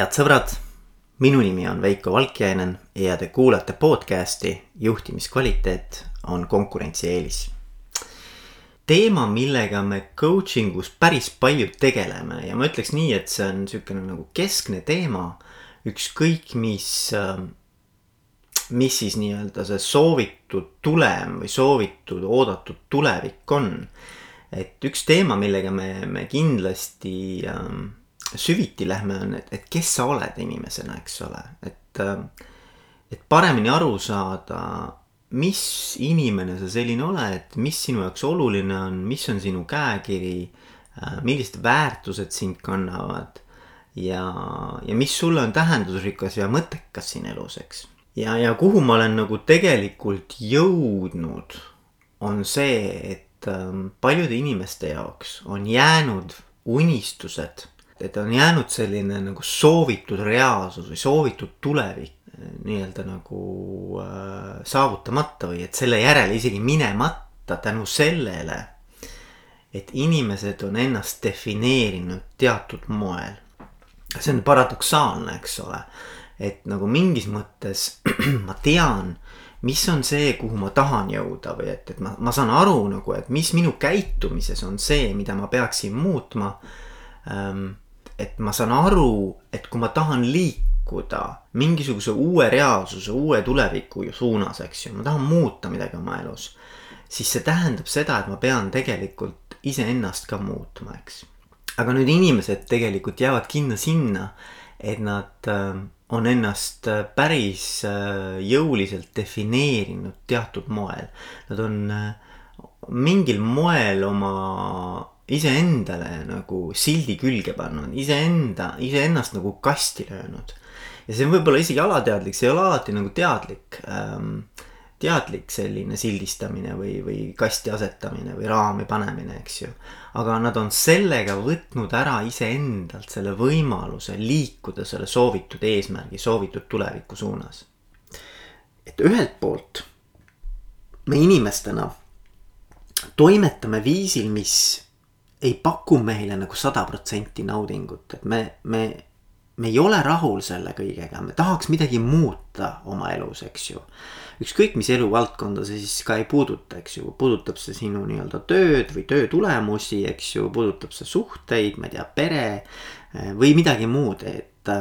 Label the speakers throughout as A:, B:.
A: head sõbrad, minu nimi on Veiko Valkjainen ja te kuulate podcasti Juhtimiskvaliteet on konkurentsieelis. teema, millega me coaching us päris palju tegeleme ja ma ütleks nii, et see on niisugune nagu keskne teema. ükskõik, mis, mis siis nii-öelda see soovitud tulem või soovitud oodatud tulevik on. et üks teema, millega me, me kindlasti ähm, süviti lähme, on, et, et kes sa oled inimesena, eks ole, et, et paremini aru saada, mis inimene sa selline oled, mis sinu jaoks oluline on, mis on sinu käekiri, millised väärtused sind kannavad ja, ja mis sulle on tähendusrikas ja mõttekas siin elus, eks. ja, ja kuhu ma olen nagu tegelikult jõudnud, on see, et ähm, paljude inimeste jaoks on jäänud unistused et on jäänud selline nagu soovitud reaalsus või soovitud tulevik nii-öelda nagu äh, saavutamata või et selle järele isegi minemata tänu sellele, et inimesed on ennast defineerinud teatud moel. see on paradoksaalne, eks ole, et nagu mingis mõttes ma tean, mis on see, kuhu ma tahan jõuda või et, et ma, ma saan aru nagu, et mis minu käitumises on see, mida ma peaksin muutma ähm, et ma saan aru, et kui ma tahan liikuda mingisuguse uue reaalsuse, uue tuleviku suunas, eks ju, ma tahan muuta midagi oma elus. siis see tähendab seda, et ma pean tegelikult iseennast ka muutma, eks. aga nüüd inimesed tegelikult jäävad kinno sinna, et nad äh, on ennast äh, päris äh, jõuliselt defineerinud teatud moel. Nad on mingil moel oma iseendale nagu sildi külge pannud, iseenda, iseennast nagu kasti löönud. ja see on võib-olla isegi alateadlik, see ei ole alati nagu teadlik ähm,, teadlik selline sildistamine või, või kasti asetamine või raami panemine, eks ju. aga nad on sellega võtnud ära iseendalt selle võimaluse liikuda selle soovitud eesmärgi, soovitud tuleviku suunas. et ühelt poolt me inimestena toimetame viisil, mis ei paku meile nagu sada protsenti naudingut, et me, me, me ei ole rahul selle kõigega, me tahaks midagi muuta oma elus, eks ju. ükskõik, mis eluvaldkonda see siis ka ei puuduta, eks ju, puudutab see sinu nii-öelda tööd või töö tulemusi, eks ju, puudutab see suhteid, ma ei tea, pere eh, või midagi muud, et.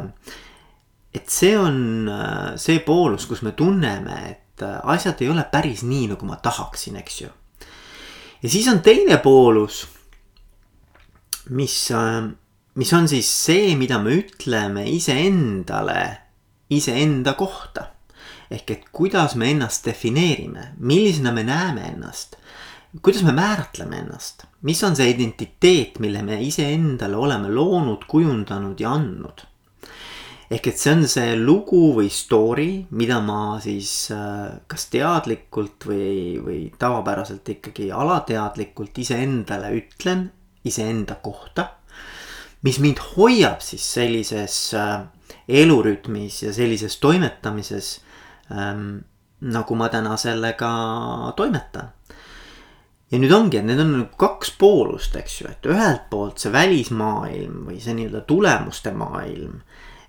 A: et see on eh, see poolus, kus me tunneme, et eh, asjad ei ole päris nii, nagu ma tahaksin, eks ju. ja siis on teine poolus mis, äh, mis on siis see, mida me ütleme iseendale iseenda kohta. ehk et kuidas me ennast defineerime, millisena me näeme ennast, kuidas me määratleme ennast, mis on see identiteet, mille me iseendale oleme loonud, kujundanud ja andnud ehk et see on see lugu või story, mida ma siis äh, kas teadlikult või, või tavapäraselt ikkagi alateadlikult iseendale ütlen iseenda kohta. mis mind hoiab siis sellises äh, elurütmis ja sellises toimetamises ähm,. nagu ma täna sellega toimetan. ja nüüd ongi, et need on nagu kaks poolust, eks ju, et ühelt poolt see välismaailm või see nii-öelda tulemuste maailm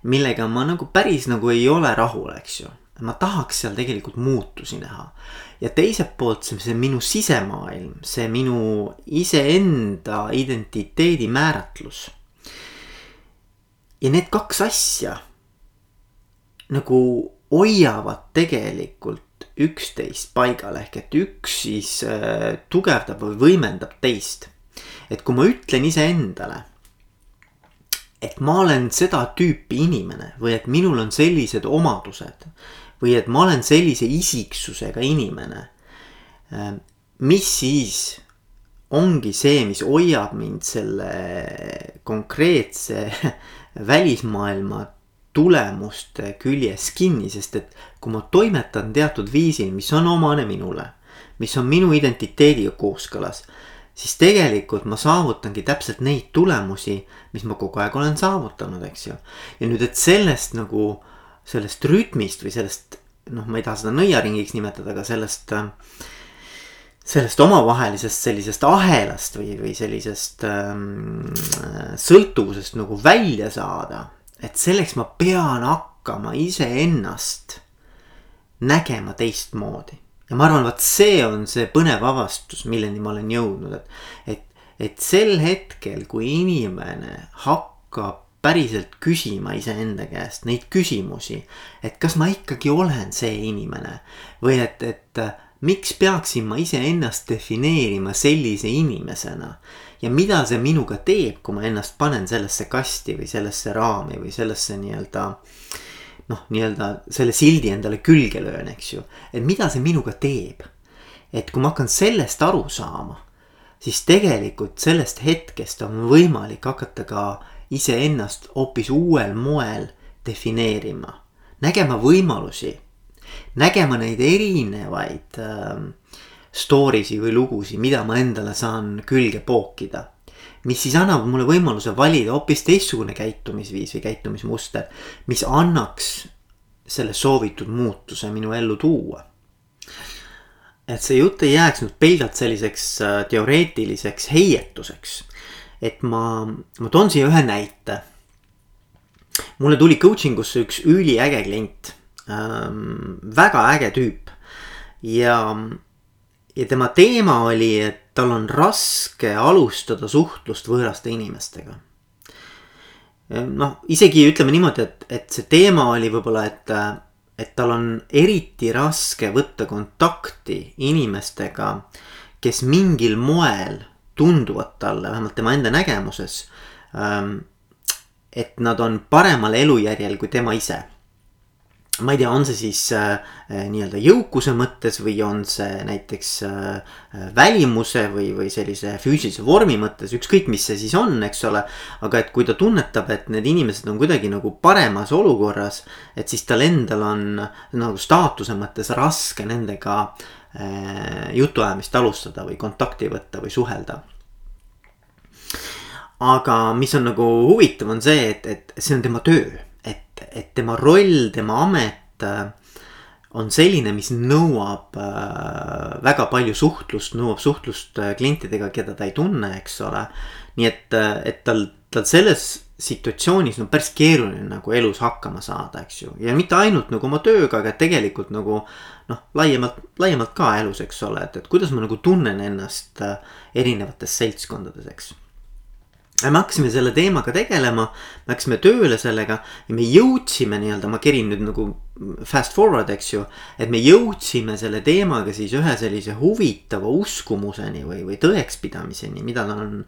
A: millega ma nagu päris nagu ei ole rahul, eks ju ma tahaks seal tegelikult muutusi näha. Ja teiselt poolt see, see minu sisemaailm, see minu iseenda identiteedi määratlus. ja need kaks asja nagu hoiavad tegelikult üksteist paigal, ehk et üks siis äh, tugevdab või võimendab teist. et kui ma ütlen iseendale, et ma olen seda tüüpi inimene või et minul on sellised omadused või et ma olen sellise isiksusega inimene. Ähm, mis siis ongi see, mis hoiab mind selle konkreetse välismaailma tulemuste küljes kinni, sest et kui ma toimetan teatud viisil, mis on omane minule, mis on minu identiteediga kooskõlas, siis tegelikult ma saavutangi täpselt neid tulemusi, mis ma kogu aeg olen saavutanud, eks ju. ja nüüd, et sellest nagu sellest rütmist või sellest noh, ma ei taha seda nõiaringiks nimetada, aga sellest sellest omavahelisest sellisest ahelast või, või sellisest ähm, sõltuvusest nagu välja saada. et selleks ma pean hakkama iseennast nägema teistmoodi. ja ma arvan, vot see on see põnev avastus, milleni ma olen jõudnud, et, et, et sel hetkel, kui inimene hakkab päriselt küsima iseenda käest neid küsimusi, et kas ma ikkagi olen see inimene või et, et miks peaksin ma iseennast defineerima sellise inimesena ja mida see minuga teeb, kui ma ennast panen sellesse kasti või sellesse raami või sellesse nii-öelda noh, nii-öelda selle sildi endale külge löön, eks ju. et mida see minuga teeb. et kui ma hakkan sellest aru saama, siis tegelikult sellest hetkest on võimalik hakata ka iseennast hoopis uuel moel defineerima, nägema võimalusi, nägema neid erinevaid äh, story si või lugusid, mida ma endale saan külge pookida. mis siis annab mulle võimaluse valida hoopis teistsugune käitumisviis või käitumismuster, mis annaks selle soovitud muutuse minu ellu tuua. et see jutt ei jääks nüüd pelgalt selliseks äh, teoreetiliseks heietuseks. Et ma, ma toon siia ühe näite. mulle tuli coaching usse üks üliäge klient ähm,, väga äge tüüp ja ja tema teema oli, et tal on raske alustada suhtlust võõraste inimestega. noh, isegi ütleme niimoodi, et, et see teema oli võib-olla, et, et tal on eriti raske võtta kontakti inimestega, kes mingil moel tunduvad talle, vähemalt tema enda nägemuses. Ähm, et nad on paremal elujärjel kui tema ise ma ei tea, on see siis äh, nii-öelda jõukuse mõttes või on see näiteks äh, välimuse või, või sellise füüsilise vormi mõttes, ükskõik, mis see siis on, eks ole. aga et kui ta tunnetab, et need inimesed on kuidagi nagu paremas olukorras, et siis tal endal on nagu staatuse mõttes raske nendega äh, jutuajamist alustada või kontakti võtta või suhelda aga mis on nagu huvitav, on see, et, et see on tema töö et tema roll, tema amet äh, on selline, mis nõuab äh, väga palju suhtlust, nõuab suhtlust äh, klientidega, keda ta ei tunne, eks ole. nii et, et tal, tal selles situatsioonis on päris keeruline nagu elus hakkama saada, eks ju. ja mitte ainult nagu oma tööga, aga tegelikult nagu noh, laiemalt, laiemalt ka elus, eks ole, et, et kuidas ma nagu tunnen ennast erinevates seltskondades, eks me hakkasime selle teemaga tegelema, me hakkasime tööle sellega ja me jõudsime nii-öelda, ma kerin nüüd nagu fast forward, eks ju. et me jõudsime selle teemaga siis ühe sellise huvitava uskumuseni või, või tõekspidamiseni, mida ta on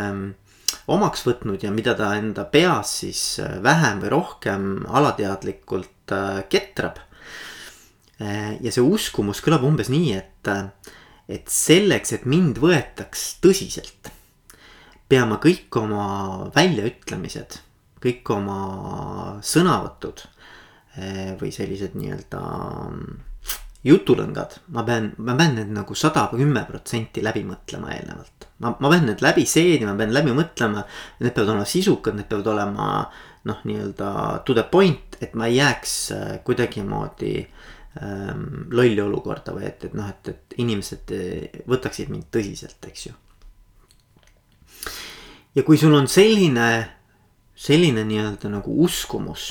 A: ähm, omaks võtnud ja mida ta enda peas siis äh, vähem või rohkem alateadlikult äh, ketrab äh,. ja see uskumus kõlab umbes nii, et, äh, et selleks, et mind võetaks tõsiselt peame kõik oma väljaütlemised, kõik oma sõnavõtud eh, või sellised nii-öelda mm, jutulõngad, ma pean, ma pean need nagu sada või kümme protsenti läbi mõtlema eelnevalt. ma, ma pean need läbi seedima, pean läbi mõtlema, need peavad olema sisukad, need peavad olema noh, nii-öelda to the point, et ma ei jääks eh, kuidagimoodi ähm, lolli olukorda või et, et noh, et, et inimesed eh, võtaksid mind tõsiselt, eks ju ja kui sul on selline, selline nii-öelda nagu uskumus,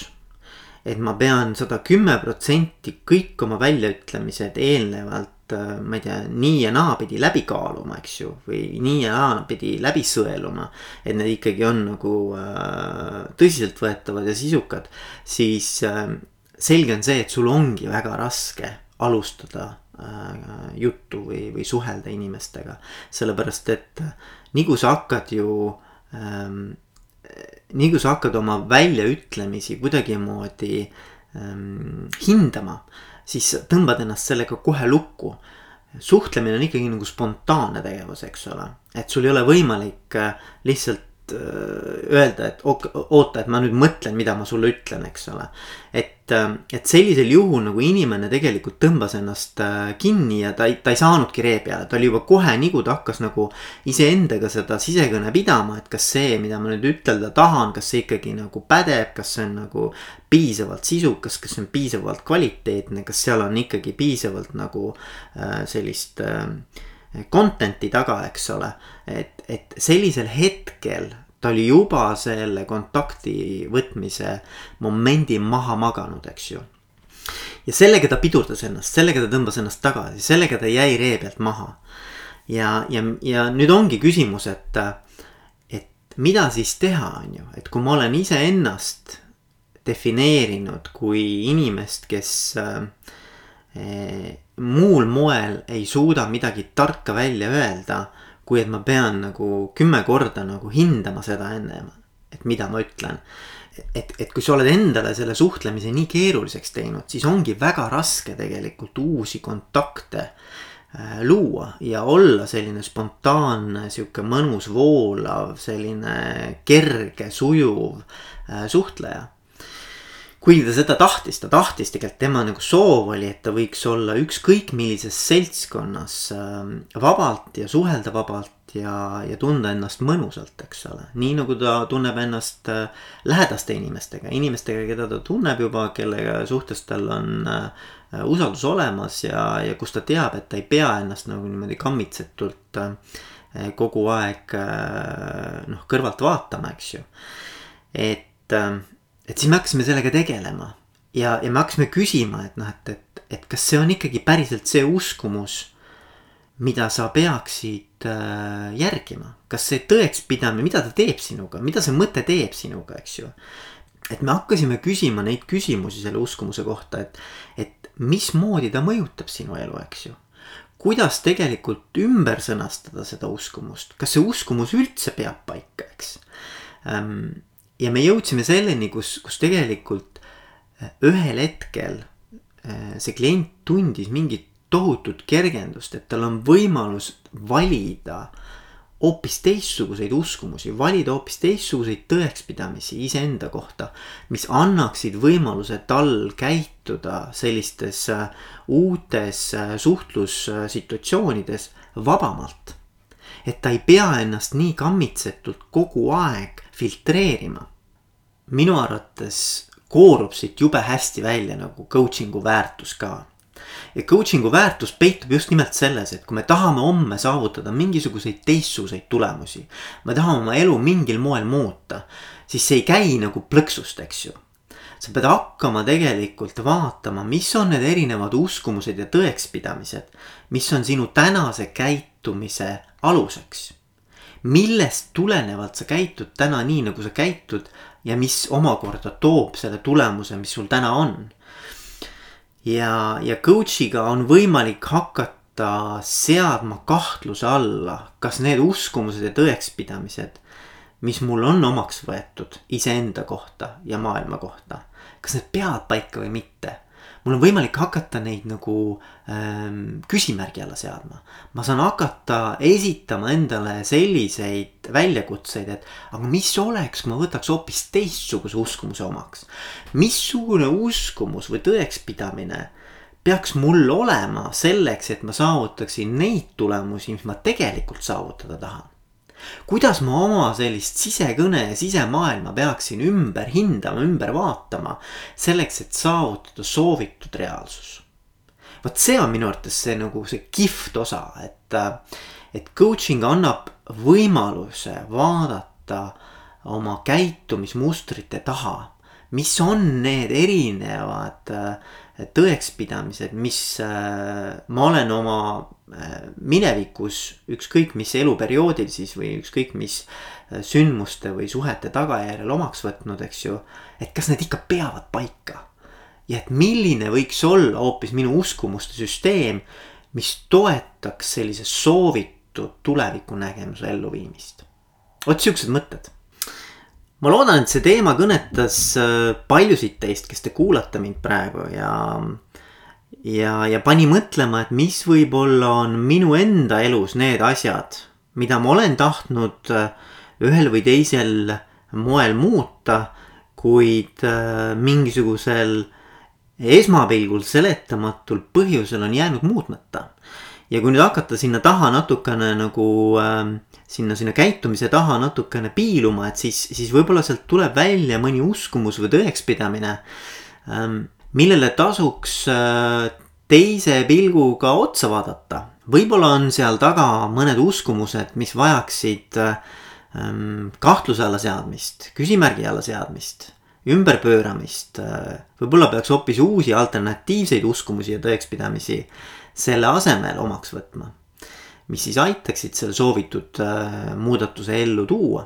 A: et ma pean sada kümme protsenti kõik oma väljaütlemised eelnevalt äh, ma ei tea, nii ja naapidi läbi kaaluma, eks ju, või nii ja naapidi läbi sõeluma. et need ikkagi on nagu äh, tõsiseltvõetavad ja sisukad, siis äh, selge on see, et sul ongi väga raske alustada äh, juttu või, või suhelda inimestega. sellepärast, et äh, nii kui sa hakkad ju ähm,. nii kui sa hakkad oma väljaütlemisi kuidagimoodi ähm, hindama, siis tõmbad ennast sellega kohe lukku. suhtlemine on ikkagi nagu spontaanne tegevus, eks ole, et sul ei ole võimalik äh, lihtsalt öelda, et oota, et ma nüüd mõtlen, mida ma sulle ütlen, eks ole. et, äh, et sellisel juhul nagu inimene tegelikult tõmbas ennast äh, kinni ja ta ei, ta ei saanudki ree peale, ta oli juba kohe, nii kui ta hakkas nagu iseendaga seda sisekõne pidama, et kas see, mida ma nüüd ütelda tahan, kas see ikkagi nagu pädeb, kas see on nagu piisavalt sisukas, kas see on piisavalt kvaliteetne, kas seal on ikkagi piisavalt nagu äh, sellist äh, content'i taga, eks ole. et, et sellisel hetkel ta oli juba selle kontakti võtmise momendi maha maganud, eks ju. ja sellega ta pidurdas ennast, sellega ta tõmbas ennast tagasi, sellega ta jäi ree pealt maha. ja, ja, ja nüüd ongi küsimus, et, et mida siis teha, on ju, et kui ma olen iseennast defineerinud kui inimest, kes äh, muul moel ei suuda midagi tarka välja öelda kui et ma pean nagu kümme korda nagu hindama seda ennem, et mida ma ütlen. et, et kui sa oled endale selle suhtlemise nii keeruliseks teinud, siis ongi väga raske tegelikult uusi kontakte äh, luua ja olla selline spontaanne, sihuke mõnus, voolav, selline kerge, sujuv äh, suhtleja kuigi ta seda tahtis, ta tahtis tegelikult, tema nagu soov oli, et ta võiks olla ükskõik millises seltskonnas äh, vabalt ja suhelda vabalt ja, ja tunda ennast mõnusalt, eks ole. nii nagu ta tunneb ennast äh, lähedaste inimestega, inimestega, keda ta tunneb juba, kellega suhtes tal on äh, usaldus olemas ja, ja kus ta teab, et ta ei pea ennast nagu niimoodi kammitsetult äh, kogu aeg noh, kõrvalt vaatama, eks ju. et äh, et siis me hakkasime sellega tegelema. Ja, ja me hakkasime küsima, et noh, et, et, et kas see on ikkagi päriselt see uskumus, mida sa peaksid äh, järgima, kas see tõekspidamine, mida ta teeb sinuga, mida see mõte teeb sinuga, eks ju. et me hakkasime küsima neid küsimusi selle uskumuse kohta, et, et mismoodi ta mõjutab sinu elu, eks ju. Kuidas tegelikult ümber sõnastada seda uskumust, kas see uskumus üldse peab paika, eks? Ähm, ja me jõudsime selleni, kus, kus tegelikult äh, ühel hetkel äh, see klient tundis mingit tohutut kergendust, et tal on võimalus valida hoopis teistsuguseid uskumusi, valida hoopis teistsuguseid tõekspidamisi iseenda kohta, mis annaksid võimaluse tal käituda sellistes äh, uutes suhtlussituatsioonides vabamalt. et ta ei pea ennast nii kammitsetult kogu aeg filtreerima. minu arvates koorub siit jube hästi välja nagu coaching'u väärtus ka. ja coaching'u väärtus peitub just nimelt selles, et kui me tahame homme saavutada mingisuguseid teistsuguseid tulemusi. me tahame oma elu mingil moel muuta, siis see ei käi nagu plõksust, eks ju sa pead hakkama tegelikult vaatama, mis on need erinevad uskumused ja tõekspidamised, mis on sinu tänase käitumise aluseks millest tulenevalt sa käitud täna nii, nagu sa käitud ja mis omakorda toob selle tulemuse, mis sul täna on. ja, ja coach'iga on võimalik hakata seadma kahtluse alla, kas need uskumused ja tõekspidamised, mis mul on omaks võetud iseenda kohta ja maailma kohta, kas need peavad paika või mitte mul on võimalik hakata neid nagu ähm, küsimärgi alla seadma. ma saan hakata esitama endale selliseid väljakutseid, et aga mis oleks, kui ma võtaks hoopis teistsuguse uskumuse omaks. missugune uskumus või tõekspidamine peaks mul olema selleks, et ma saavutaksin neid tulemusi, mis ma tegelikult saavutada tahan kuidas ma oma sellist sisekõne ja sisemaailma peaksin ümber hindama, ümber vaatama. selleks, et saavutada soovitud reaalsus. vot see on minu arvates see nagu see kihvt osa, et, et coaching annab võimaluse vaadata oma käitumismustrite taha. mis on need erinevad tõekspidamised, mis ma olen oma Äh, minevikus ükskõik mis eluperioodil siis või ükskõik mis äh, sündmuste või suhete tagajärjel omaks võtnud, eks ju. et kas need ikka peavad paika. ja et milline võiks olla hoopis minu uskumuste süsteem, mis toetaks sellise soovitud tulevikunägemuse elluviimist. vot siuksed mõtted ma loodan, et see teema kõnetas äh, paljusid teist, kes te kuulate mind praegu ja ja, ja pani mõtlema, et mis võib-olla on minu enda elus need asjad, mida ma olen tahtnud äh, ühel või teisel moel muuta, kuid äh, mingisugusel esmapilgul seletamatul põhjusel on jäänud muutmata. ja kui nüüd hakata sinna taha natukene nagu äh, sinna, sinna käitumise taha natukene piiluma, et siis, siis võib-olla sealt tuleb välja mõni uskumus või tõekspidamine ähm, millele tasuks äh, teise pilguga otsa vaadata. võib-olla on seal taga mõned uskumused, mis vajaksid äh, ähm, kahtluse alla seadmist, küsimärgi alla seadmist, ümberpööramist. Äh, võib-olla peaks hoopis uusi alternatiivseid uskumusi ja tõekspidamisi selle asemel omaks võtma. mis siis aitaksid selle soovitud muudatuse ellu tuua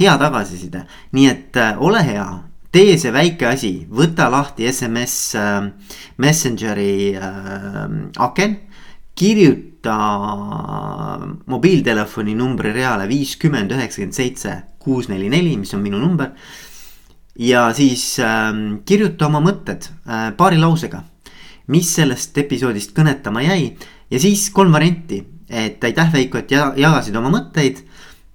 A: hea tagasiside, nii et äh, ole hea, tee see väike asi, võta lahti SMS äh, Messengeri äh, aken. kirjuta mobiiltelefoni numbri reale viiskümmend üheksakümmend seitse kuus neli neli, mis on minu number. ja siis äh, kirjuta oma mõtted äh, paari lausega, mis sellest episoodist kõnetama jäi? Ja siis kolm varianti, et aitäh Veiko, et jagasid oma mõtteid